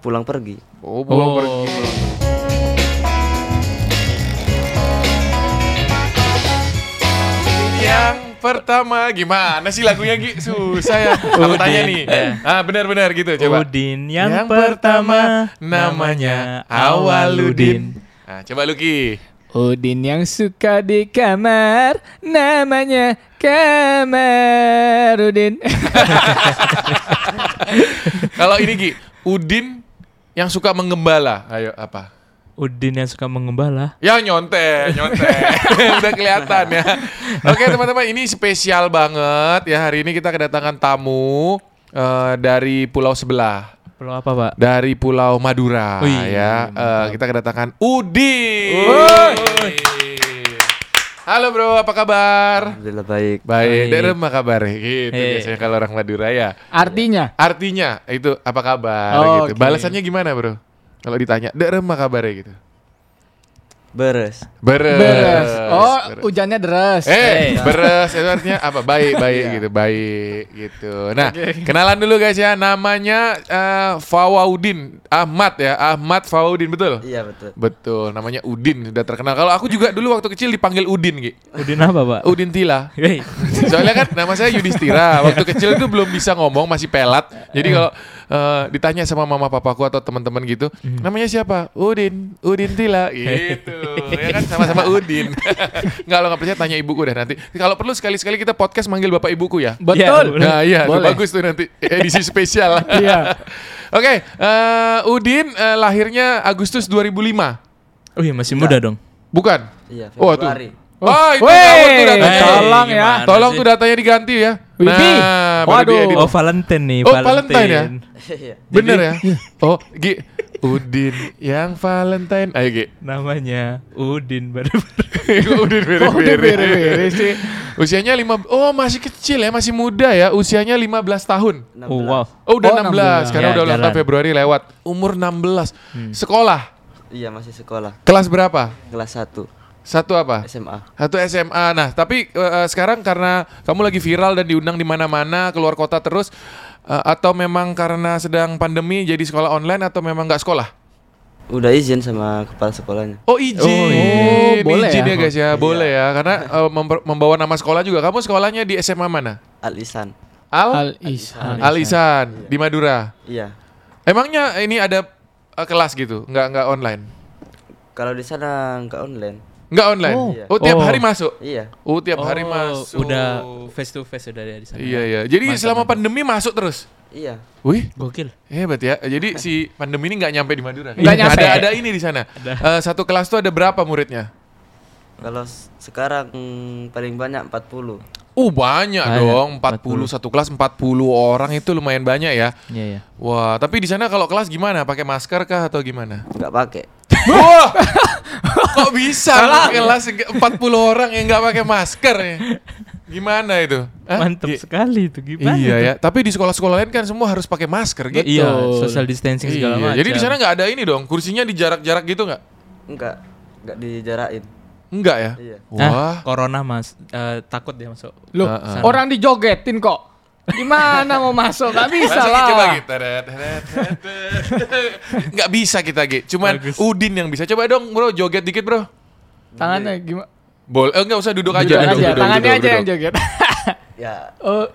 pulang pergi. Oh, pulang Oh. pergi. Yang pertama gimana sih lagunya Gi? Susah ya. Aku tanya nih. Ah benar-benar gitu coba. Udin yang, pertama namanya Awaludin. Nah, coba Luki. Udin yang suka di kamar namanya Kamarudin. Kalau ini Gi, Udin yang suka menggembala. Ayo apa? Udin yang suka mengembala. Ya nyontek, nyontek. Udah kelihatan ya. Oke teman-teman, ini spesial banget ya. Hari ini kita kedatangan tamu eh, dari pulau sebelah. Perlu apa, Pak? Dari Pulau Madura Wih, ya. Eh, kita kedatangan Udin. Woi. Halo bro, apa kabar? Alhamdulillah baik. Baik, Baik. dari apa kabar? Gitu Hei. biasanya kalau orang Madura ya. Artinya Artinya itu apa kabar Oh, gitu. oke. Balasannya gimana bro? Kalau ditanya, derem apa kabarnya gitu? Beres. Beres. beres. Oh, Beres. hujannya deras. Eh, Eh. beres itu artinya apa? Baik, baik gitu, baik gitu. Nah, kenalan dulu guys ya. Namanya eh, Fawaudin Ahmad ya, Ahmad Fawaudin betul? Iya betul. Betul, namanya Udin sudah terkenal. Kalau aku juga dulu waktu kecil dipanggil Udin, Gi. Udin apa, Pak? Udin Tila. Hei. Soalnya kan nama saya Yudhistira. Waktu kecil itu belum bisa ngomong, masih pelat. Jadi kalau eh, ditanya sama mama papaku atau teman-teman gitu, namanya siapa? Udin, Udin Tila. Gitu. ya kan sama-sama Udin. Enggak lo nggak percaya tanya ibuku deh nanti. Kalau perlu sekali-sekali kita podcast manggil bapak ibuku ya. Betul. Boleh. Nah iya, Boleh. bagus tuh nanti edisi spesial. Iya. Oke, eh, Udin eh, lahirnya Agustus 2005. Oh iya, masih muda dong. Bukan? Iya Oh, tuh. Februari. Oh, itu Wey, ngawur tuh datanya. Eh, tolong ya. Tolong sih? tuh datanya diganti ya. Nah, Waduh. Oh, Valentine nih, Oh, Valentine ya? Iya. Bener ya? Oh, Gi. Udin yang Valentine. Ayo, Gi. Namanya Udin baru Udin Oh, bere-bere sih. Usianya lima Oh, masih kecil ya, masih muda ya. Usianya 15 tahun. 16. Oh, wow. Oh, udah Oh, 16. 16. Karena Ya, udah ulang tahun. Februari lewat. Umur 16. Sekolah. Iya masih sekolah. Kelas berapa? Kelas 1 Satu apa? SMA. Satu SMA. Nah, tapi eh, sekarang karena kamu lagi viral dan diundang di mana-mana, keluar kota terus, eh, atau memang karena sedang pandemi jadi sekolah online atau memang nggak sekolah? Udah izin sama kepala sekolahnya. Oh izin, Oh, iya. boleh izin ya ya? guys ya, boleh ya, karena memper- membawa nama sekolah juga. Kamu sekolahnya di SMA mana? Al Isan. Al Al Isan. Al Ihsan, di Madura. Iya. Emangnya ini ada eh, kelas gitu, nggak nggak online? Kalau di sana nggak online. Nggak online. Oh. Oh, tiap Oh. hari masuk. Iya. Oh tiap hari Oh, masuk. Udah face to face udah di sana. Iya iya. Jadi Mantap, selama pandemi masuk terus. Iya. Wih, Gokil. Hebat ya. Jadi si pandemi ini nggak nyampe di Madura. Nggak nyampe. Ada ada ini di sana. Eh, satu kelas tuh ada berapa muridnya? Kalau sekarang paling banyak 40. Uh banyak, Banyak, dong. 40 satu kelas 40 orang itu lumayan banyak ya. Iya, iya. Wah, tapi di sana kalau kelas gimana? Pakai masker kah atau gimana? Nggak pakai. Wah. Kok bisa kelas 40 orang yang nggak pakai masker ya? Gimana itu? Hah? Mantap Gi- sekali itu gimana? Iya itu? ya, tapi di sekolah-sekolah lain kan semua harus pakai masker gitu. Iya, social distancing segala Iya, macam. jadi di sana nggak ada ini dong, kursinya di jarak-jarak gitu nggak? Enggak. Enggak dijarain. Enggak ya? Iya. Wah. corona mas eh, takut dia masuk. Loh, Ah, ah. orang dijogetin kok. Gimana mau masuk? Gak bisa lah. coba gitu. Nggak bisa kita Gi. Cuman Bagus. Udin yang bisa. Coba dong bro joget dikit bro. Tangannya gimana? Boleh. Eh, nggak usah duduk aja. Duduk duduk, aja, duduk, tangannya duduk, aja yang joget. Ya. oh,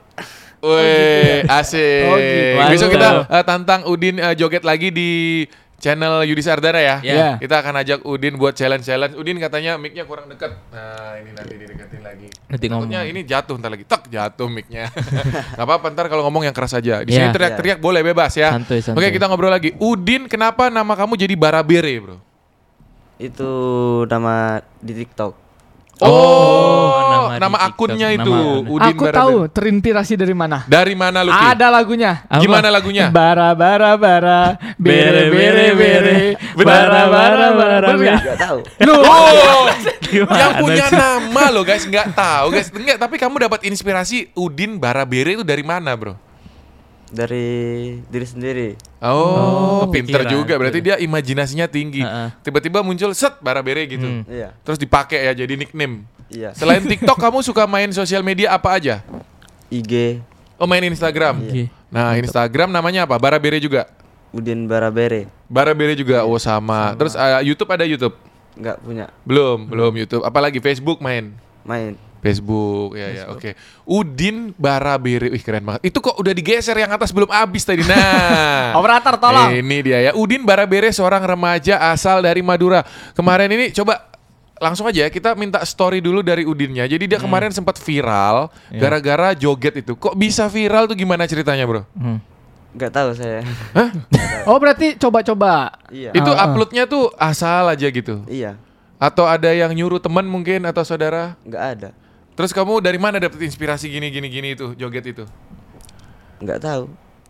Wih, asik. Oh, gitu. Besok kita eh, tantang Udin eh, joget lagi di channel Yudi Sardana ya. Iya. Kita akan ajak Udin buat challenge-challenge. Udin katanya mic-nya kurang dekat. Nah, ini nanti dideketin lagi. Nanti Takutnya ngomong. ini jatuh ntar lagi. Tak, jatuh mic-nya. Gak apa-apa ntar kalau ngomong yang keras aja. Di sini Iya. teriak-teriak boleh bebas ya. Santuy, santuy. Oke, kita ngobrol lagi. Udin, kenapa nama kamu jadi Barabere, Bro? Itu nama di TikTok. Oh, nama, nama di akunnya TikTok, itu. nama. Udin aku Barabere. tahu terinspirasi dari mana. Dari mana lu? Ki? Ada lagunya. Apa? Gimana lagunya? Bara bara bara bere bere bere bara bara bara bere. Enggak tahu. Oh, Gimana yang punya sih? nama lo guys nggak tahu guys. Enggak, tapi kamu dapat inspirasi Udin Barabere itu dari mana, Bro? Dari diri sendiri. Oh, Oh, pinter juga. Berarti dia imajinasinya tinggi. Heeh. Tiba-tiba muncul set Barabere gitu. Hmm. Iya. Terus dipakai ya jadi nickname. Iya. Selain TikTok, kamu suka main sosial media apa aja? IG Oh, main Instagram. Iya. Nah, Instagram namanya apa? Barabere juga. Udin Barabere. Barabere juga oh sama. Terus eh, YouTube ada YouTube? Nggak punya. Belum, belum YouTube. Apalagi Facebook main. Main. Facebook ya ya oke. Udin Barabere, wih keren banget. Itu kok udah digeser yang atas belum habis tadi. Nah. Operator tolong. Ini dia ya. Udin Barabere seorang remaja asal dari Madura. Kemarin ini coba langsung aja ya, kita minta story dulu dari Udinnya. Jadi dia kemarin sempat viral gara-gara joget itu. Kok bisa viral tuh gimana ceritanya, Bro? Hmm. Nggak tahu saya. Oh berarti coba-coba. iya. Itu Ah, uploadnya tuh asal aja gitu. Iya. Atau ada yang nyuruh teman mungkin atau saudara? Nggak ada. Terus kamu dari mana dapet inspirasi gini gini gini itu joget itu? Nggak tahu.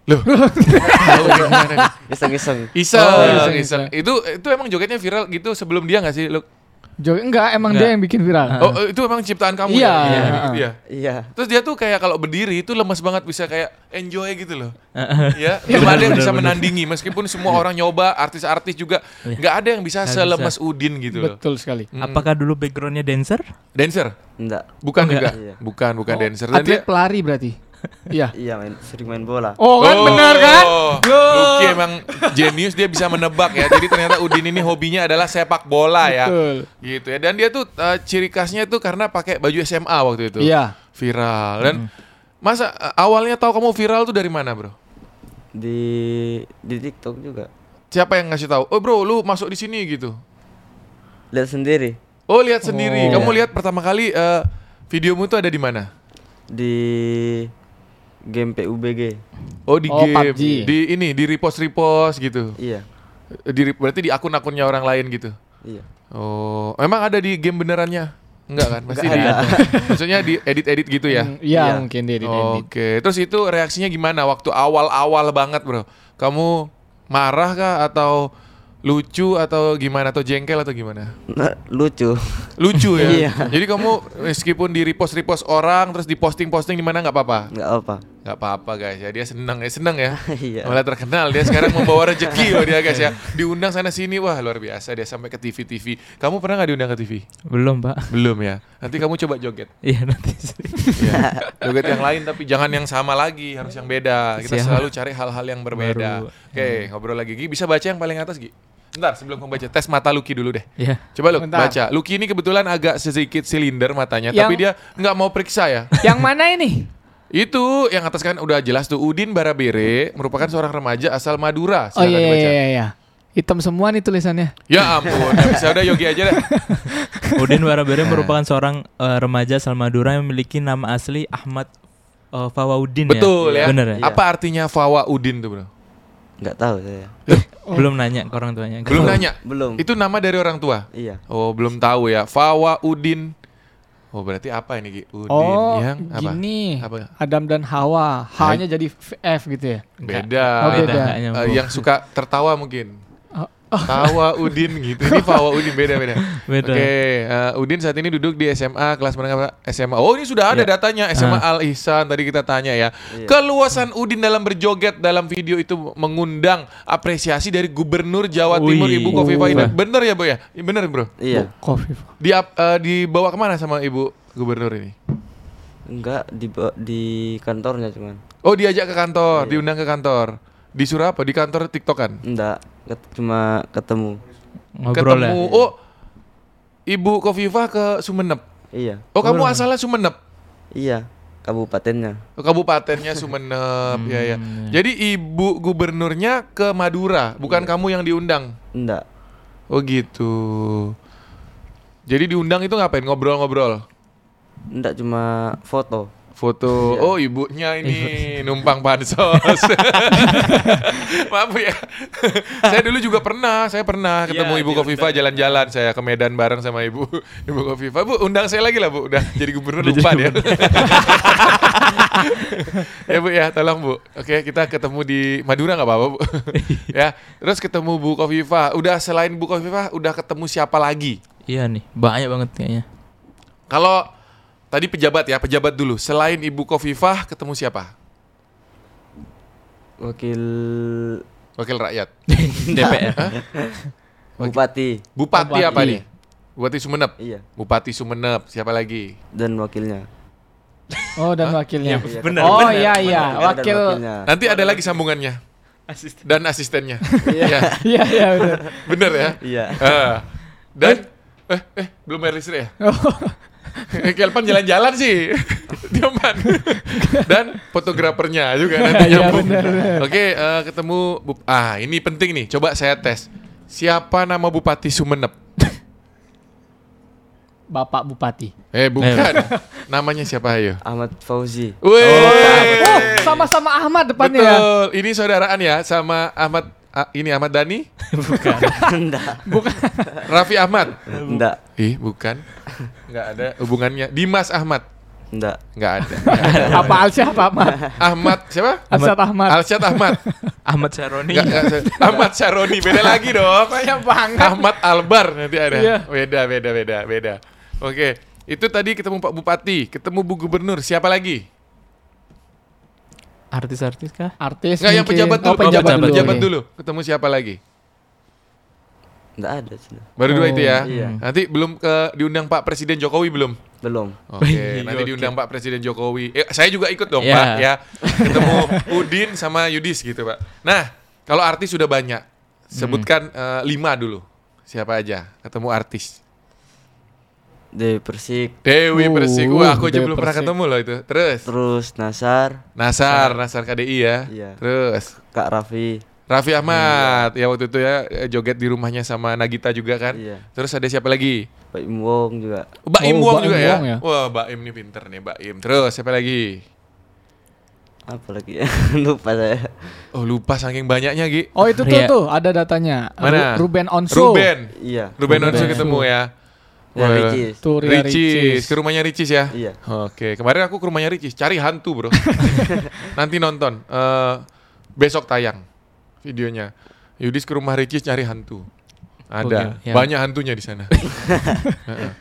Loh. Tahu gimana? Iseng-iseng. Iseng, Oh, iseng, Itu itu emang jogetnya viral gitu sebelum dia nggak sih? Lu? Jo enggak, emang Enggak. dia yang bikin viral. Oh, itu emang ciptaan kamu Iya. ya? Iya. Iya. Iya. Terus dia tuh kayak kalau berdiri itu lemes banget bisa kayak enjoy gitu loh. ya, Iya, belum ada yang bener, bisa bener. menandingi meskipun semua orang nyoba, artis-artis juga Iya. nggak ada yang bisa selemes bisa. Udin gitu loh. Betul sekali. Mm. Apakah dulu backgroundnya dancer? Dancer? Nggak. Bukan juga. Enggak. Iya. Bukan, bukan Oh, dancer. Dan Atlet dia- pelari berarti. Iya. Iya main sering main bola. Oh kan benar kan? Lucky emang jenius dia bisa menebak ya. Jadi ternyata Udin ini hobinya adalah sepak bola ya. Betul. Gitu ya. Dan dia tuh eh, ciri khasnya tuh karena pakai baju SMA waktu itu. Iya. Viral. Dan masa eh, awalnya tahu kamu viral tuh dari mana, Bro? Di di TikTok juga. Siapa yang ngasih tahu? Oh, Bro, lu masuk di sini gitu. Lihat sendiri Oh, lihat sendiri. Oh. Kamu lihat pertama kali eh, videomu tuh ada di mana? di game PUBG. Oh, di Oh, game. PUBG. Di ini, di repost-repost gitu. Iya. Di, berarti di akun-akunnya orang lain gitu. Iya. Oh, emang ada di game benerannya? Enggak kan? Pasti Nggak di ada. Maksudnya di edit-edit gitu ya. Mm, Iya, Iya. mungkin di Oke, terus itu reaksinya gimana waktu awal-awal banget, Bro? Kamu marah kah atau lucu atau gimana atau jengkel atau gimana? Nah, lucu. Lucu ya. Iya. Jadi kamu meskipun di repost repost orang terus di posting posting di mana nggak apa-apa. Nggak apa. Nggak apa-apa guys ya. Dia senang ya, senang ya. Iya. Malah terkenal dia sekarang membawa rezeki loh dia guys ya. Diundang sana sini wah luar biasa dia sampai ke TV TV. Kamu pernah nggak diundang ke TV? Belum, Pak. Belum ya. Nanti kamu coba joget. Iya nanti. Ya. Joget yang lain tapi jangan yang sama lagi, harus yang beda. Kita Siap. selalu cari hal-hal yang berbeda. Baru. Oke, ngobrol lagi. Gi, bisa baca yang paling atas, Gi? Bentar, sebelum kamu baca, tes mata Lucky dulu deh. Iya. Coba lu Bentar. baca. Lucky ini kebetulan agak sedikit silinder matanya, Yang- tapi dia nggak mau periksa ya. Yang mana ini? Itu yang atas kan udah jelas tuh Udin Barabere merupakan seorang remaja asal Madura. Oh Silakan iya iya dibaca. iya iya. Hitam semua nih tulisannya. Ya ampun, nggak bisa udah Yogi aja deh. Udin Barabere merupakan seorang eh, remaja asal Madura yang memiliki nama asli Ahmad eh, Fawaudin Betul ya. Bener ya? Iya. Apa artinya Fawa Udin tuh, Bro? Nggak tahu saya. Belum nanya ke orang tuanya. Belum nanya. Belum. Itu nama dari orang tua. Iya. Oh, belum tahu ya. Fawa Udin. Oh, berarti apa ini, Gi? Udin Oh, yang apa? gini. Apa? Adam dan Hawa. H-nya jadi F gitu ya. Beda. Oh, beda. Eh, nyambung. yang suka tertawa mungkin. Oh, Udin gitu. Ini Fawa Udin beda-beda. Beda. Oke, eh, Udin saat ini duduk di SMA kelas menengah SMA. Oh, ini sudah ada Iya. datanya SMA Ah. Al Ihsan tadi kita tanya ya. Iya. Keluasan Udin dalam berjoget dalam video itu mengundang apresiasi dari Gubernur Jawa Timur Wih. Ibu Kofifa Indar. Bener ya, Bu ya? Bener, Bro. Iya. Kofi. Di eh, dibawa ke mana sama Ibu Gubernur ini? Enggak di di kantornya cuman. Oh, diajak ke kantor, Iya. diundang ke kantor. Disuruh apa? Di kantor TikTokan. Enggak. Ket- Cuma ketemu. Ngobrol Ketemu. ya. Oh, Ibu Kofifa ke Sumeneb. Iya. Oh, kamu asalnya Sumeneb. Iya. Kabupatennya. Oh, Kabupatennya Sumeneb, ya ya. Jadi ibu gubernurnya ke Madura, bukan kamu yang diundang. Enggak. Oh gitu. Jadi diundang itu ngapain? Ngobrol-ngobrol. Enggak cuma foto. Foto. Iya. Oh, ibunya ini numpang pansos. Maaf ya. saya dulu juga pernah, saya pernah ketemu Iya, Ibu diundang. Kofifa jalan-jalan saya ke Medan bareng sama Ibu Ibu Kofifa. Bu, undang saya lagi lah, Bu. Udah jadi gubernur lupa dia. ya Bu ya, tolong Bu. Oke, kita ketemu di Madura nggak apa-apa Bu. ya, terus ketemu Bu Kofifa. Udah selain Bu Kofifa, udah ketemu siapa lagi? Iya nih, banyak banget kayaknya. Kalau tadi pejabat ya, pejabat dulu. Selain Ibu Kofifa, ketemu siapa? Wakil Wakil rakyat. DPR. bupati Bupati Bupati. apa nih? Bupati Sumeneb. iya Bupati Sumeneb. Siapa lagi? dan wakilnya. Oh dan wakilnya. Iya, benar, oh benar, iya iya, Wakil dan wakil wakilnya. Nanti ada lagi sambungannya. dan asistennya. Iya. Iya, iya benar. Bener ya? Iya. Ah. dan eh eh belum bayar listrik ya? Kelpan jalan-jalan sih. Diaman. Dan fotografernya juga nanti nyambung. benar. Oke, eh, ketemu Bu- Ah, ini penting nih. Coba saya tes. Siapa nama Bupati Sumeneb? Bapak Bupati. Eh, bukan. Namanya siapa ayo? Ahmad Fauzi. Wih. Oh, sama-sama Ahmad depannya ya. Betul. Ini saudaraan ya sama Ahmad ah, ini Ahmad Dhani, Enggak. Raffi Ahmad. Enggak. Ih, bukan. Enggak ada hubungannya. Dimas Ahmad. Enggak. Enggak ada. Nggak ada. Apa Alsyah apa Ahmad? Ahmad siapa? Alsyad Ahmad. Alsyad Ahmad. Ahmad Syaroni. Enggak, enggak, Ahmad Syaroni beda lagi dong. Banyak banget. Ahmad Albar nanti ada. Iya. Beda, beda, beda, beda. Oke, itu tadi ketemu Pak Bupati, ketemu Bu Gubernur, siapa lagi? Artis-artis kah? Artis Enggak yang pejabat dulu, Oh, pejabat, pejabat dulu. pejabat dulu. Ketemu siapa lagi? Enggak ada sudah. Baru dua Oh, itu ya. iya. Nanti belum ke diundang Pak Presiden Jokowi belum? Belum. Oke, Wih, nanti oke. diundang Pak Presiden Jokowi. Eh, saya juga ikut dong, Ya. Pak, ya. Ketemu Udin sama Yudis gitu, Pak. Nah, kalau artis sudah banyak, sebutkan eh, lima dulu. Siapa aja? Ketemu artis. Dewi Persik, Dewi Uh, Persik. Wah, aku aja belum pernah ketemu loh itu. Terus terus Nasar, Nasar, Nasar KDI ya. Iya. Terus Kak Raffi. Raffi Ahmad, ya waktu itu ya joget di rumahnya sama Nagita juga kan. Iya. Terus ada siapa lagi? Pak Im Wong juga. Mbak Im Oh, Wong juga Im ya? Wong ya? Wah, Mbak Im nih pinter nih, Mbak Im. Terus siapa lagi? Apa lagi ya? Lupa saya. Oh lupa saking banyaknya Gi. Oh itu tuh Ria. tuh ada datanya. Mana? Ru- Ruben Onso. Ruben. Iya. Ruben Ruben Onsu Onsu. ketemu ya. Ya, Ricis. Tuh Ria Ricis. Ricis. Ke rumahnya Ricis ya? Iya. Oke, kemarin aku ke rumahnya Ricis, cari hantu bro. Nanti nonton. Eh, besok tayang videonya. Yudis ke rumah Ricis cari hantu. Ada, Oke, ya. banyak hantunya di sana. Heeh.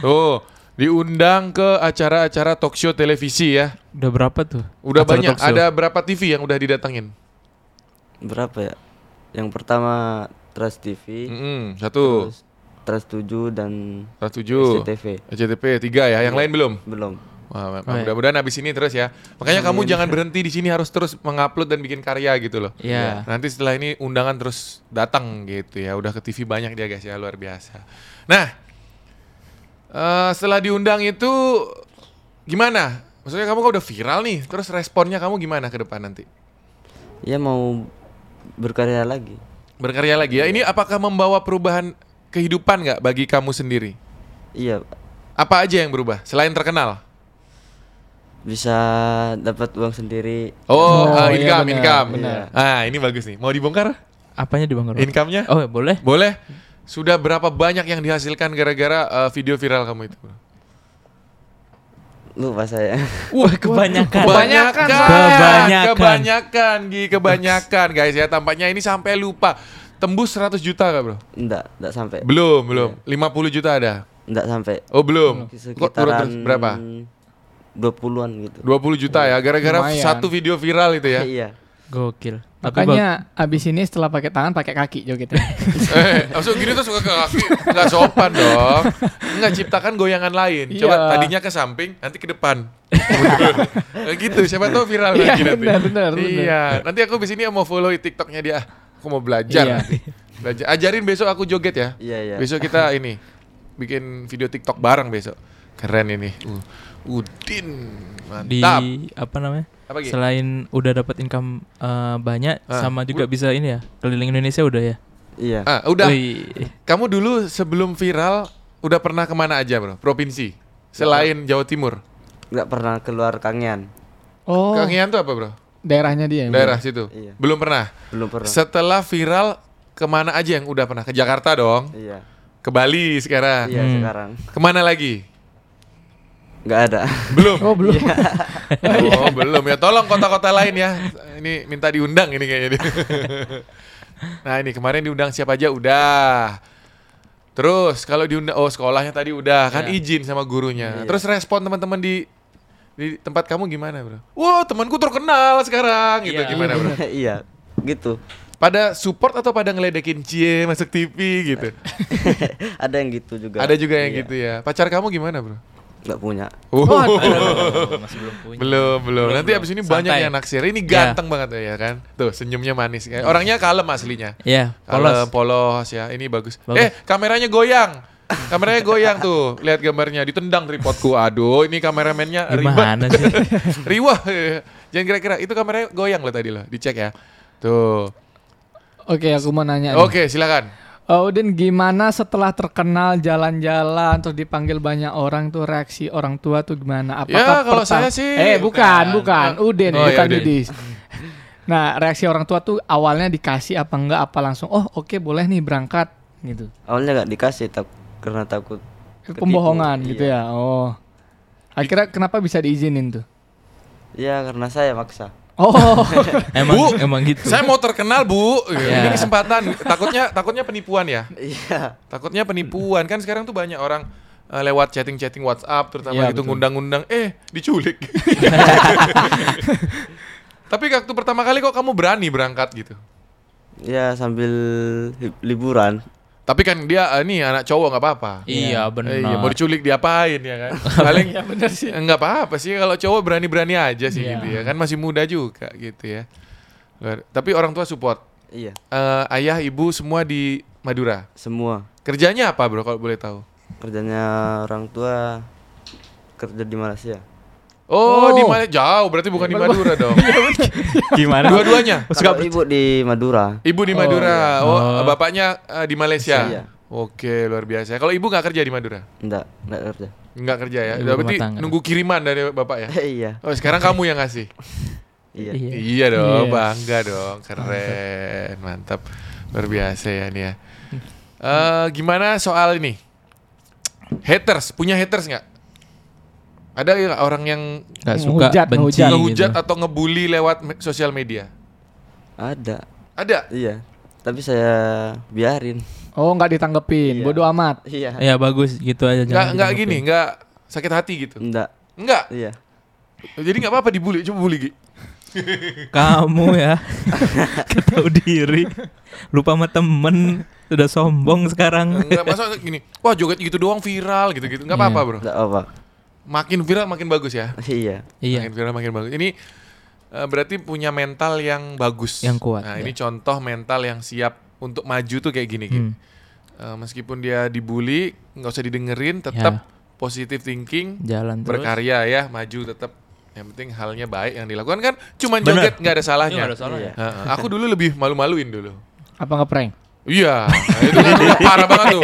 Tuh, diundang ke acara-acara talk show televisi ya. Udah berapa tuh? Udah Acara banyak. Ada berapa TV yang udah didatangin? Berapa ya? Yang pertama Trans TV, Mm-mm, satu, terus Trans 7 dan satu tujuh, SCTV. SCTV tiga ya. Yang Iya. lain belum? Belum. Wah, Oh, iya. mudah-mudahan habis ini terus ya. Makanya kamu jangan berhenti di sini harus terus mengupload dan bikin karya gitu loh. Iya. Nanti setelah ini undangan terus datang gitu ya. Udah ke TV banyak dia guys ya, luar biasa. Nah, eh, setelah diundang itu gimana? Maksudnya kamu kan udah viral nih, terus responnya kamu gimana ke depan nanti? Ya mau berkarya lagi. Berkarya lagi ya. Ini apakah membawa perubahan kehidupan nggak bagi kamu sendiri? Iya, Apa aja yang berubah selain terkenal? bisa dapat uang sendiri. Oh, Oh, iya income, benar, income. benar. Ah, ini bagus nih. Mau dibongkar Apanya di Bang Ron? income-nya? Oh, boleh. Boleh. Sudah berapa banyak yang dihasilkan gara-gara eh, video viral kamu itu? Lupa saya. Wah, kebanyakan. Kebanyakan. Kebanyakan. Kebanyakan, Gi, kebanyakan guys ya. Tampaknya ini sampai lupa. Tembus 100 juta gak bro? enggak, enggak sampai. Belum, belum. 50 juta ada? Enggak sampai. Oh belum. Kok turun Sekitaran terus berapa? 20-an gitu. 20 juta ya, gara-gara satu video viral itu ya. Iya. Gokil. Makanya abis ini setelah pakai tangan pakai kaki jogetnya. eh, maksud gini tuh suka ke kaki, nggak sopan dong. Nggak ciptakan goyangan lain. Coba Iya. tadinya ke samping, nanti ke depan. Gitu, siapa tahu viral Iya, lagi nanti. benar, benar, benar. Iya, nanti aku di sini mau follow TikToknya dia. Aku mau belajar. Iya. Belajar. Ajarin besok aku joget ya. Iya, iya. Besok kita ini bikin video TikTok bareng besok. Keren ini. Uh, Udin, di mantap. apa namanya? Apa Gi? Selain udah dapat income eh, banyak, Ah, sama juga bisa ini ya keliling Indonesia udah ya. Iya. Ah, udah. Wih. Kamu dulu sebelum viral udah pernah ke mana aja bro? Provinsi selain Jawa Timur. Enggak pernah keluar Kangean. Oh, Kangean tuh apa bro? Daerahnya dia. yang Daerah situ. Iya. Belum pernah. Belum pernah. Setelah viral ke mana aja yang udah pernah? Ke Jakarta dong. Iya. Ke Bali sekarang. Iya, Hmm. sekarang. Ke mana lagi? Enggak ada. Belum. Oh, belum. Oh belum ya. Tolong kota-kota lain ya. Ini minta diundang ini kayaknya. nah ini kemarin diundang siapa aja udah. Terus kalau diundang oh sekolahnya tadi udah kan Iya. izin sama gurunya. Iya. Terus respon teman-teman di di tempat kamu gimana bro? Wah temanku terkenal sekarang gitu Iya. gimana bro? iya, gitu. Pada support atau pada ngeledekin cie masuk TV gitu? ada yang gitu juga. Ada juga yang Iya. gitu ya. Pacar kamu gimana bro? nggak punya. Oh, Aduh, masih belum punya. belum, belum. Nanti belum. abis ini Santai. banyak yang naksir. Ini ganteng banget ya kan. Tuh, senyumnya manis. Orangnya kalem aslinya. Iya, Kalem, polos. polos ya. Ini bagus. Bagus. Eh, kameranya goyang. Kameranya goyang tuh. Lihat gambarnya ditendang tripodku. Aduh, ini kameramennya ribet. Gimana sih? Riwah. Jangan kira-kira itu kameranya goyang loh tadi loh. Dicek ya. Tuh. Oke, aku mau nanya. nih. Oke, silakan. Oh, Udin gimana setelah terkenal jalan-jalan terus dipanggil banyak orang tuh reaksi orang tua tuh gimana? Ya, kalau pertam- saya sih- Eh, bukan, Bukan. bukan. Udin, Oh, bukan ya, Udin. Nah, reaksi orang tua tuh awalnya dikasih apa enggak apa langsung oh oke boleh nih berangkat gitu. Awalnya nggak dikasih tak karena takut ketipu. Pembohongan gitu Iya. ya. Oh. Akhirnya kenapa bisa diizinin tuh? Iya karena saya maksa. Oh. Emang Bu, emang gitu. Saya mau terkenal, Bu. Ini Ya. kesempatan. Takutnya takutnya penipuan ya. Iya. Takutnya penipuan kan sekarang tuh banyak orang eh, lewat chatting-chatting WhatsApp terutama Iya, gitu ngundang-ngundang eh diculik. Tapi waktu pertama kali kok kamu berani berangkat gitu. Ya sambil liburan. Tapi kan dia eh, nih anak cowok nggak apa-apa. Iya, Eh, benar. iya, mau diculik diapain ya kan? Paling Iya bener sih. nggak apa-apa sih kalau cowok berani-berani aja sih Iya. gitu ya kan masih muda juga gitu ya. Luar- Tapi orang tua support. Iya. Eh, ayah, ibu semua di Madura. Semua Kerjanya apa bro kalau boleh tahu? kerjanya orang tua kerja di Malaysia. Oh, Oh. di Malaysia jauh berarti bukan di Madura dong. Gimana? Dua-duanya. Ibu di Madura. Ibu di Oh, Madura. Oh, Oh. bapaknya eh, di Malaysia. Iya. Oke, luar biasa. Kalau ibu nggak kerja di Madura? Enggak, enggak kerja. Nggak kerja ya. Ibu Berarti rumah tangga. nunggu kiriman dari bapak ya. iya. Oh, sekarang kamu yang ngasih. Iya. Iya. Iya dong, Iya. bangga dong. Keren, mantap. Luar biasa ya nih ya. Eh, gimana soal ini? Haters, punya haters nggak? Ada nggak orang yang Gak suka Ngehujat, benci ngehujat. ngehujat gitu. atau ngebully lewat me- sosial media? Ada. Ada. Iya. Tapi saya biarin. Oh, nggak ditanggepin. Iya. Bodoh amat. Iya. Ya bagus gitu aja. Nggak jangan nggak gini, nggak sakit hati gitu. Enggak. Enggak. Iya. Jadi nggak apa-apa dibully, coba bully Gi. Kamu ya Gak tahu diri Lupa sama temen Sudah sombong sekarang Enggak masa gini. Wah, joget gitu doang viral gitu-gitu. Nggak apa-apa, Bro. Enggak apa. Makin viral makin bagus ya. Iya. Iya Makin viral makin bagus. Ini eh, berarti punya mental yang bagus. Yang kuat, Nah, ya. ini contoh mental yang siap untuk maju tuh kayak gini, Gi. Hmm. Eh, meskipun dia dibully, nggak usah didengerin, tetap Ya. positive thinking, Jalan terus berkarya ya, maju tetap. Yang penting halnya baik yang dilakukan kan cuman Bener. joget nggak ada salahnya. Ada salah Iya. ya. Heeh, aku dulu lebih malu-maluin dulu. Apa ngeprank? Iya, itu parah banget tuh.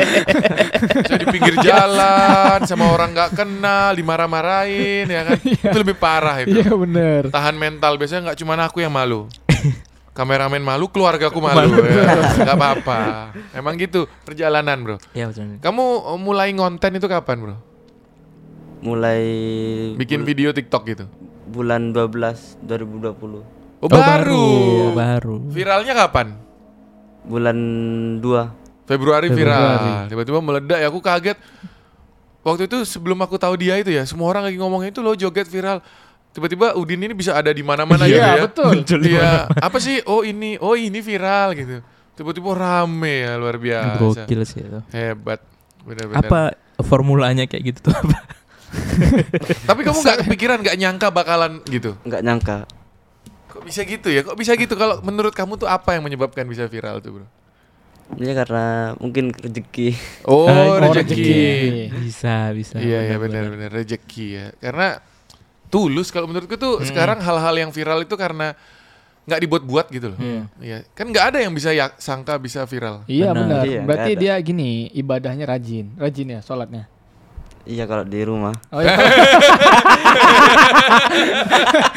Saya di pinggir jalan sama orang nggak kenal, dimarah-marahin ya kan. Itu lebih parah itu. Iya bener. Tahan mental biasanya nggak cuma aku yang malu. Kameramen malu, keluargaku malu. ya. Nggak apa-apa. Emang gitu perjalanan bro. Iya betul Kamu uh, mulai ngonten itu kapan bro? Mulai Bikin bul- video TikTok gitu? bulan 12 2020. Oh, baru. Iya, Baru Viralnya kapan? Bulan 2. Februari, Februari. viral. Tiba-tiba meledak ya aku kaget. Waktu itu sebelum aku tahu dia itu ya, semua orang lagi ngomongin itu loh joget viral. Tiba-tiba Udin ini bisa ada di mana-mana gitu Iya ya. betul. Iya, apa sih? Oh ini, oh ini viral gitu. Tiba-tiba rame ya luar biasa. Gokil sih itu Hebat. Benar-benar. Apa formulanya kayak gitu tuh apa? Tapi kamu nggak kepikiran, nggak nyangka bakalan gitu. Enggak nyangka. Kok bisa gitu ya? Kok bisa gitu? Kalau menurut kamu tuh apa yang menyebabkan bisa viral tuh, Bro? Ini karena mungkin rezeki. Oh, Oh, rezeki. rezeki. Bisa bisa Iya, iya benar-benar rezeki ya. Karena tulus kalau menurutku tuh Hmm. sekarang hal-hal yang viral itu karena nggak dibuat-buat gitu loh. Iya. Iya. Kan nggak ada yang bisa ya, sangka bisa viral. Iya Benar. benar. Iya, Berarti dia gini ibadahnya rajin, rajin ya sholatnya. Iya kalau di rumah. Oh iya.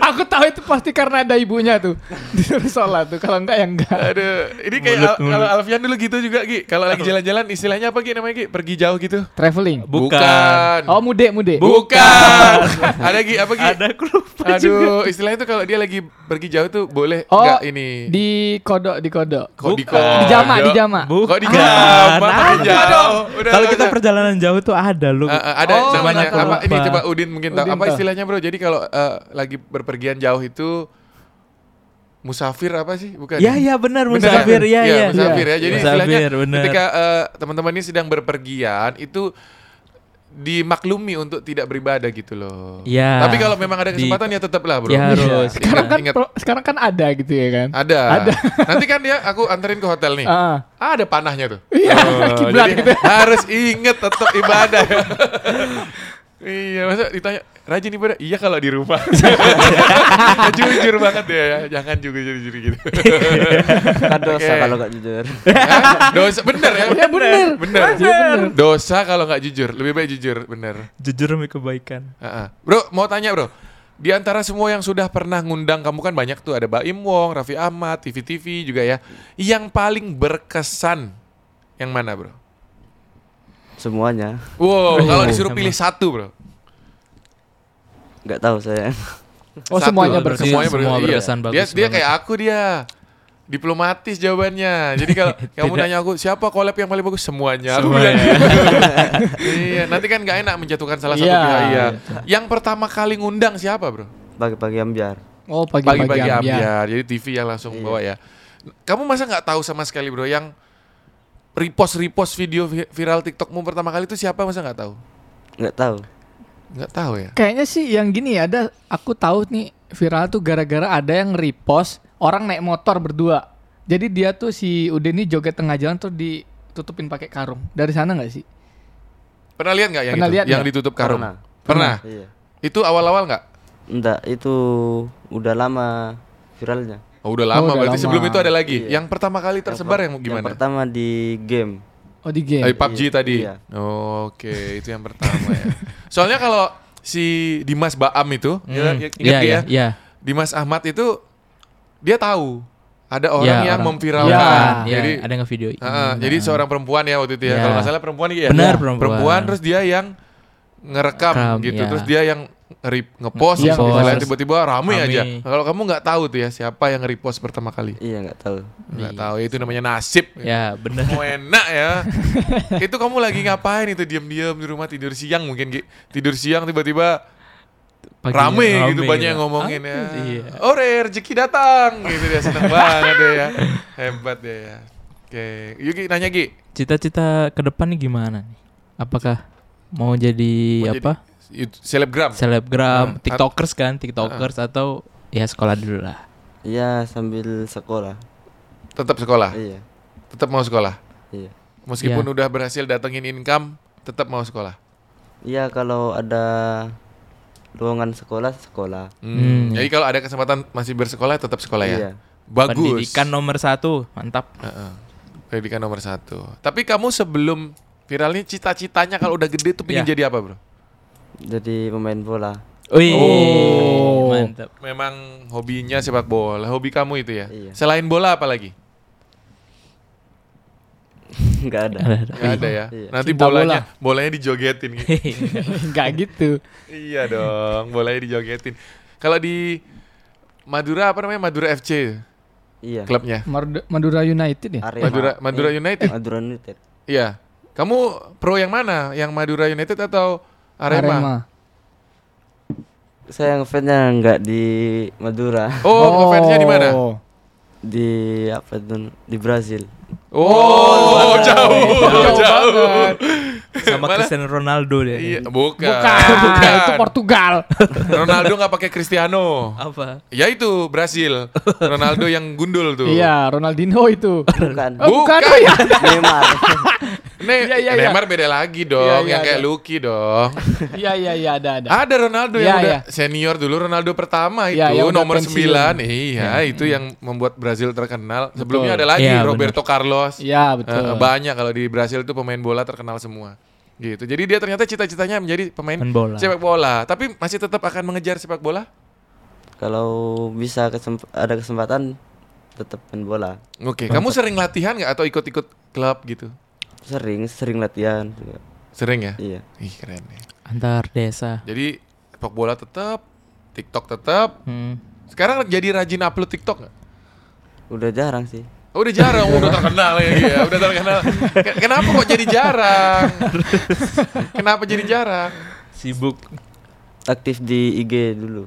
Aku tahu itu pasti karena ada ibunya tuh disuruh sholat tuh. Kalau enggak ya enggak. Aduh, ini kayak Mulut, Al- mulut. kalau Alfian dulu gitu juga Gi. Kalau lagi jalan-jalan istilahnya apa Gi namanya Gi? Pergi jauh gitu. Traveling. Bukan. Oh mude mude. Bukan. ada Gi apa Gi? Ada aku lupa Aduh, istilahnya itu kalau dia lagi pergi jauh tuh boleh Oh, nggak ini? Di kodok di kodok. Kok di Bukan. Di jama di jama. Kok di Bukan. jama? Kalau kita perjalanan jauh tuh ada lu. Uh, uh, ada Oh, namanya apa? Ini coba Udin mungkin tahu. Apa istilahnya bro? Jadi kalau uh, lagi berpergian jauh itu musafir apa sih? Bukan? Ya ya benar Bener musafir kan? ya Iya, ya. musafir ya. Jadi istilahnya Musafir, bener. ketika uh, teman-teman ini sedang berpergian itu dimaklumi untuk tidak beribadah gitu loh. Iya. Tapi kalau memang ada Di- kesempatan ya tetaplah bro. Ya, harus. Sekarang Ingat, kan ingat. pro- sekarang kan ada gitu ya kan. Ada. Nanti kan dia aku anterin ke hotel nih. Ah. Ada panahnya tuh. Iya, jadi gitu. Harus inget tetap ibadah. iya, masa ditanya rajin ibadah? Iya kalau di rumah. jujur banget ya, ya. jangan juga jujur gitu. Kan dosa Oke. kalau nggak jujur. Hah? Dosa bener ya? Ya bener. Bener. Bener. Dosa kalau nggak jujur, lebih baik jujur, bener. Jujur demi kebaikan. Heeh. Bro, mau tanya bro. Di antara semua yang sudah pernah ngundang kamu kan banyak tuh ada Baim Wong, Raffi Ahmad, TV TV juga ya. Yang paling berkesan yang mana bro? Semuanya. Wow, kalau disuruh Emang. pilih satu bro. Nggak tahu saya. Oh Satu. semuanya berkesan. berkesan. Semuanya Semua berkesan. berkesan, Iya. bagus Dia dia banget. kayak aku dia. Diplomatis jawabannya. Jadi kalau kamu nanya aku siapa collab yang paling bagus semuanya. Semuanya. gitu. iya, nanti kan nggak enak menjatuhkan salah satu Iya. pihak. Iya. Yang pertama kali ngundang siapa, Bro? Pagi-pagi ambiar. Oh pagi-pagi Pagi-pagi ambiar. ambiar. Jadi TV yang langsung Iya. bawa ya. Kamu masa nggak tahu sama sekali, Bro, yang repost repost video vi- viral TikTokmu pertama kali itu siapa masa nggak tahu? Nggak tahu. Nggak tahu ya. Kayaknya sih yang gini ya, ada aku tahu nih viral tuh gara-gara ada yang repost orang naik motor berdua. Jadi dia tuh si Udin ini joget tengah jalan tuh ditutupin pakai karung. Dari sana nggak sih? Pernah lihat nggak yang Pernah itu? lihat yang nggak? ditutup karung? Pernah. Pernah. Iya. Itu awal-awal nggak? Enggak, itu udah lama viralnya. Oh, udah lama. udah Berarti lama. sebelum itu ada lagi. Iya. Yang pertama kali tersebar yang, per- gimana? Yang pertama di game. Oh di game. Eh, PUBG Iya, tadi. iya. Oh, Oke, itu yang pertama ya. Soalnya kalau si Dimas Baam itu, ya, Hmm. ya, ingat Iya, nggak iya, ya? iya. Dimas Ahmad itu dia tahu ada orang Iya, yang orang. memviralkan. Iya, Jadi ada yang video. Heeh, jadi seorang perempuan ya waktu itu ya. Iya. Kalau nggak salah perempuan iya. Benar, Iya. perempuan. terus dia yang ngerekam Rekam, gitu. iya. Terus dia yang nge- ngepost Iya, gitu. ngepost. tiba-tiba rame, Rame. aja. Kalau kamu nggak tahu tuh ya siapa yang repost pertama kali. Iya, nggak tahu. Nggak tahu itu namanya nasib. Ya, benar. Mau enak ya. itu kamu lagi ngapain itu diam-diam di rumah tidur siang mungkin tidur siang tiba-tiba Pagi- rame, gitu rame banyak yang gitu. ngomongin ya. Iya. Ore rezeki datang gitu dia seneng banget dia ya. Hebat dia ya. Oke, Yuki nanya Gi. Cita-cita ke depan nih gimana nih? Apakah mau jadi Mau apa? jadi selebgram. Selebgram, Ah, TikTokers kan, TikTokers atau ya sekolah dulu lah. Iya, sambil sekolah. Tetap sekolah. Iya. Tetap mau sekolah. Iya. Meskipun Iya. udah berhasil datengin income, tetap mau sekolah. Iya, kalau ada lowongan sekolah, sekolah. Hmm. Hmm. Jadi kalau ada kesempatan masih bersekolah tetap sekolah ya. Iya. Bagus. Pendidikan nomor satu, mantap. Heeh. Pendidikan nomor satu. Tapi kamu sebelum viralnya cita-citanya kalau udah gede tuh pengen Iya. jadi apa bro? Jadi pemain bola. Wih, Oh. mantap. Memang hobinya sepak bola. Hobi kamu itu ya. Iya. Selain bola apa lagi? Nggak ada. Ada, ada. Nggak ada ya. Iya. Nanti Cinta bolanya bolanya dijogetin. gitu. Enggak gitu. iya dong, bolanya dijogetin. Kalau di Madura apa namanya? Madura FC Iya. klubnya. Madura United ya? Arema. Madura Madura Eh, United. Madura United. Iya. Kamu pro yang mana? Yang Madura United atau Arema? Saya ngefansnya nggak di Madura, Oh, fansnya di mana? di apa itu? Di Brazil. Oh, jauh, Jauh jauh. banget. Sama Mana? Cristiano Ronaldo deh. Iya, bukan. Bukan, itu Portugal. Ronaldo nggak pakai Cristiano. Apa? Ya itu Brasil. Ronaldo yang gundul tuh. Iya, Ronaldinho itu. Bukan. Oh, bukan. Bukan. Oh, ya. Neymar. Ne Iya, iya, iya. Neymar beda lagi dong, Iya, iya, yang kayak ada. Lucky dong. Iya, iya, iya, ada, ada. Ada Ronaldo yang Iya, udah iya. senior dulu, Ronaldo pertama itu Iya, udah nomor pensiun. 9. Iya, itu yang membuat Brazil terkenal. Sebelumnya Betul. ada lagi Iya, Roberto Carlos. Iya, betul. Eh, banyak kalau di Brasil itu pemain bola terkenal semua. Gitu. Jadi dia ternyata cita-citanya menjadi pemain Main bola. sepak bola, tapi masih tetap akan mengejar sepak bola? Kalau bisa kesemp- ada kesempatan tetap main bola. Oke, kamu sering latihan nggak atau ikut-ikut klub gitu? Sering, sering latihan juga. Sering ya? Iya. Ih, keren ya. Antar desa. Jadi sepak bola tetap, TikTok tetap. Hmm. Sekarang jadi rajin upload TikTok nggak? Udah jarang sih. Oh, udah jarang, udah terkenal ya, iya, udah terkenal. Ke- Kenapa kok jadi jarang? Kenapa jadi jarang? Sibuk. Aktif di IG dulu.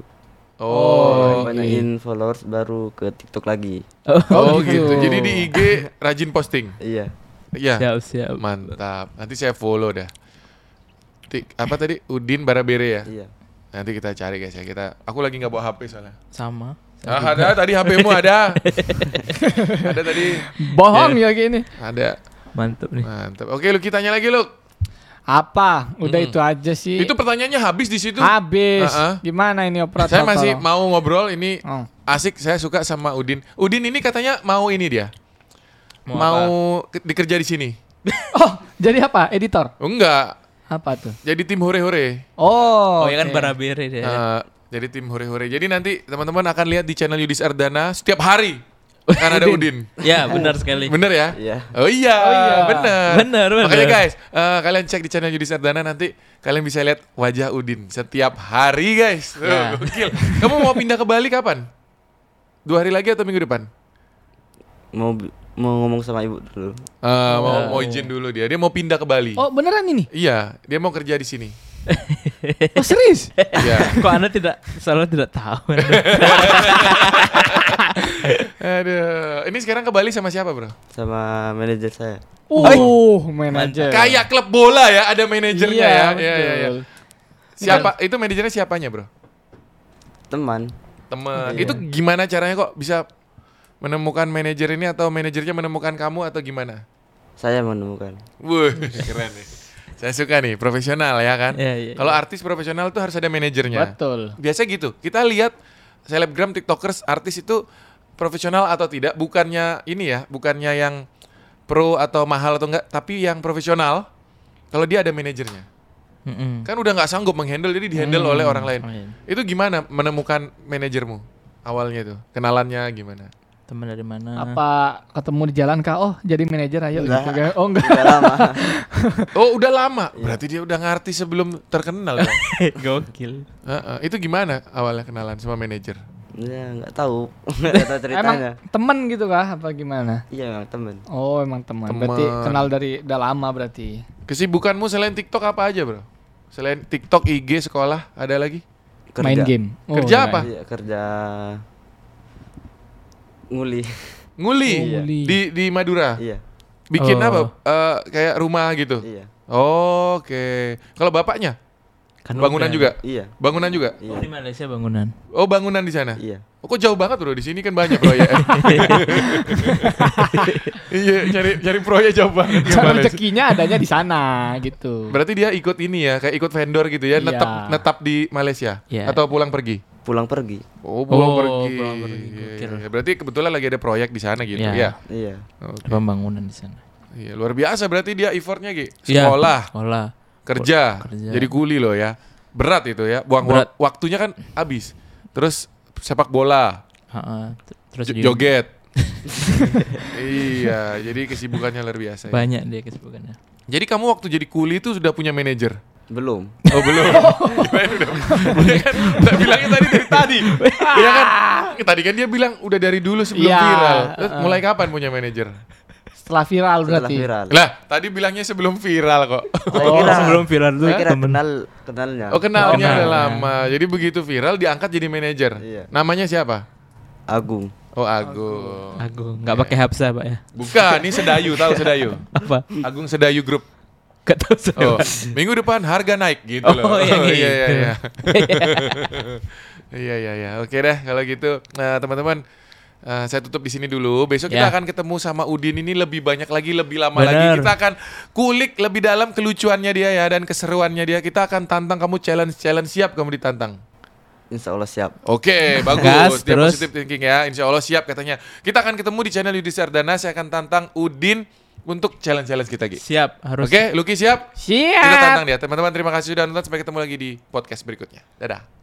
Oh, Banyakin followers baru ke TikTok lagi. oh, gitu. gitu. Jadi di IG rajin posting. Iya. Iya. Siap, siap. Mantap. Nanti saya follow dah. Tik, apa tadi? Udin Barabere ya. Iya. Nanti kita cari guys ya. Kita aku lagi nggak bawa HP soalnya. Sama. Ah, ada tadi HP-mu ada. ada tadi. Bohong ya gini. Ada. Mantap nih. Mantap. Oke, lu kita tanya lagi lu. Apa? Udah Mm-mm. itu aja sih. Itu pertanyaannya habis di situ. habis. Ah. Gimana ini operator? Saya masih tolong? mau ngobrol ini Oh. asik. Saya suka sama Udin. Udin ini katanya mau ini dia. Mau Mau, ke- dikerja di sini. Oh, jadi apa? Editor? Oh, enggak. Apa tuh? Jadi tim hore-hore. Oh, Oh, ya kan barabere dia. Eh, jadi tim hore-hore. Jadi nanti teman-teman akan lihat di channel Yudis Ardana setiap hari kan ada Udin. ya, benar sekali. Bener ya? Iya. Oh iya, Oh iya. bener. Bener, bener. Makanya guys, eh, kalian cek di channel Yudis Ardana nanti kalian bisa lihat wajah Udin setiap hari guys. Ya. gokil. Kamu mau pindah ke Bali kapan? Dua hari lagi atau minggu depan? Mau mau ngomong sama ibu dulu. Eh, mau mau izin dulu dia. Dia mau pindah ke Bali. Oh, beneran ini? Iya, dia mau kerja di sini. Oh, serius? Iya. Kok Anda tidak selalu tidak tahu? Aduh, ini sekarang ke Bali sama siapa, Bro? Sama manajer saya. Uh, manajer. Kayak klub bola ya, ada manajernya Iya, ya. Iya, iya, iya. Siapa? Itu manajernya siapanya, Bro? Teman. Temen. Iya. Itu gimana caranya kok bisa menemukan manajer ini atau manajernya menemukan kamu atau gimana? Saya menemukan. Wuh, keren nih. Saya suka nih, profesional ya kan. Iya, iya, Kalau artis profesional tuh harus ada manajernya. Betul. Biasa gitu. Kita lihat selebgram, tiktokers, artis itu profesional atau tidak, bukannya ini ya, bukannya yang pro atau mahal atau enggak, tapi yang profesional. Kalau dia ada manajernya, Mm-mm. kan udah nggak sanggup menghandle, jadi dihandle Hmm. oleh orang lain. Oh, iya. Itu gimana menemukan manajermu awalnya tuh? Kenalannya gimana? Teman dari mana? Apa ketemu di jalan kah? Oh, jadi manajer ayo Enggak. gitu kan. Oh, enggak. Udah lama. Oh udah lama, berarti dia udah ngerti sebelum terkenal. dong. Gokil. Heeh, Itu gimana awalnya kenalan sama manajer? ya nggak tahu. Nggak tahu Emang ceritanya. temen gitu kah apa gimana? Iya memang teman. Oh, emang teman. Temen. Berarti kenal dari udah lama berarti. Kesibukanmu selain TikTok apa aja bro? Selain TikTok, IG, sekolah, ada lagi? Main game. Oh, Kerja iya. apa? Iya, kerja nguli. Nguli Oh, nguli. di di Madura. iya. Bikin Oh. apa? Eh, kayak rumah gitu. Iya. Oke. Kalau bapaknya Kan bangunan udah. juga. Iya. Bangunan juga. Oh, Iya. di Malaysia bangunan. Oh bangunan di sana. Iya. Oh, kok jauh banget bro? Di sini kan banyak proyek. iya, cari cari proyek jauh banget. Sih? rezekinya adanya di sana gitu. Berarti dia ikut ini ya, kayak ikut vendor gitu ya, Iya. netap netap di Malaysia Iya. atau pulang pergi. Pulang pergi. Oh, pulang Oh, pergi. pulang pergi. Iya, Gokil. iya. Berarti kebetulan lagi ada proyek di sana gitu. Iya. Iya. Iya. Oke. Pembangunan di sana. Iya, luar biasa berarti dia effortnya Gi. Iya, Sekolah, Sekolah. kerja, kerja. jadi kuli loh ya. Berat itu ya. Buang Berat. wak- waktunya kan habis. Terus sepak bola, Ha-ha. Terus joget. iya, jadi kesibukannya luar biasa. ya. banyak dia kesibukannya. Jadi kamu waktu jadi kuli itu sudah punya manajer? Belum. Oh belum. Dia kan udah bilangnya tadi dari tadi. Iya kan? Tadi kan dia bilang udah dari dulu sebelum Iya, viral. Terus mulai kapan punya manajer? Setelah viral Setelah berarti. viral. Lah, tadi bilangnya sebelum viral kok. Saya Oh, kira sebelum viral tuh saya kira temen. kenal kenalnya. Oh kenalnya Kenal. udah lama. Jadi begitu viral diangkat jadi manajer. Iya. Namanya siapa? Agung. Oh Agung. Agung, nggak pakai hapsa pak ya? Bukan, ini Sedayu, tahu Sedayu? Apa? Agung Sedayu Group. Gak tahu saya. Oh, minggu depan harga naik gitu Oh, loh. iya iya gitu. iya. Iya iya iya. Oke deh kalau gitu. Nah, teman-teman eh, saya tutup di sini dulu. Besok kita Ya. akan ketemu sama Udin ini lebih banyak lagi, lebih lama Benar. lagi. Kita akan kulik lebih dalam kelucuannya dia ya dan keseruannya dia. Kita akan tantang kamu challenge-challenge siap kamu ditantang. Insya Allah siap. Oke, Gas, bagus. Dia terus. positive thinking ya. Insya Allah siap katanya. Kita akan ketemu di channel Yudi Sardana. Saya akan tantang Udin untuk challenge-challenge kita, Gi. Siap, harus. Oke, Lucky siap? Siap. Kita tantang dia. Teman-teman terima kasih sudah nonton. Sampai ketemu lagi di podcast berikutnya. Dadah.